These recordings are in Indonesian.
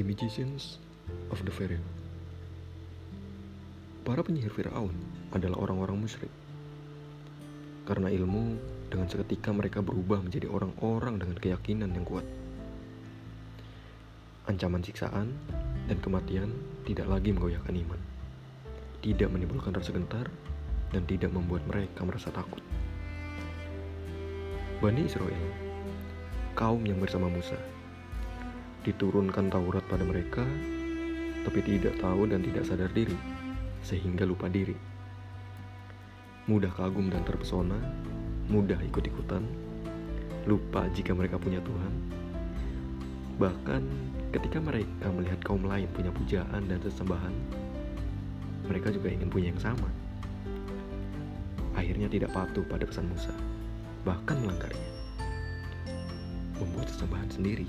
The Magicians of the Pharaoh Para penyihir Fir'aun adalah orang-orang musyrik. Karena ilmu, dengan seketika mereka berubah menjadi orang-orang dengan keyakinan yang kuat. Ancaman siksaan dan kematian tidak lagi menggoyahkan iman. Tidak menimbulkan rasa gentar dan tidak membuat mereka merasa takut. Bani Israel, kaum yang bersama Musa, diturunkan Taurat pada mereka, tapi tidak tahu dan tidak sadar diri, sehingga lupa diri. Mudah kagum dan terpesona, mudah ikut-ikutan, lupa jika mereka punya Tuhan. Bahkan ketika mereka melihat kaum lain punya pujaan dan sesembahan, mereka juga ingin punya yang sama. Akhirnya tidak patuh pada pesan Musa, bahkan melanggarnya. Membuat sesembahan sendiri.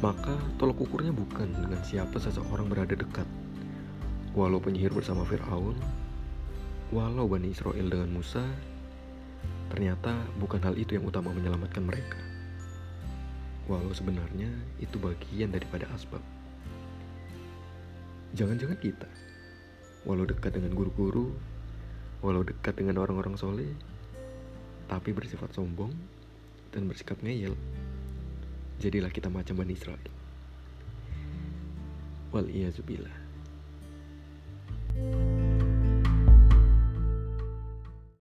Maka tolok ukurnya bukan dengan siapa seseorang berada dekat. Walau penyihir bersama Fir'aun, walau Bani Israel dengan Musa, ternyata bukan hal itu yang utama menyelamatkan mereka. Walau sebenarnya itu bagian daripada asbab. Jangan-jangan kita, walau dekat dengan guru-guru, walau dekat dengan orang-orang soleh, tapi bersifat sombong dan bersikap ngeyel jadilah kita macam Bani Israel. Wal you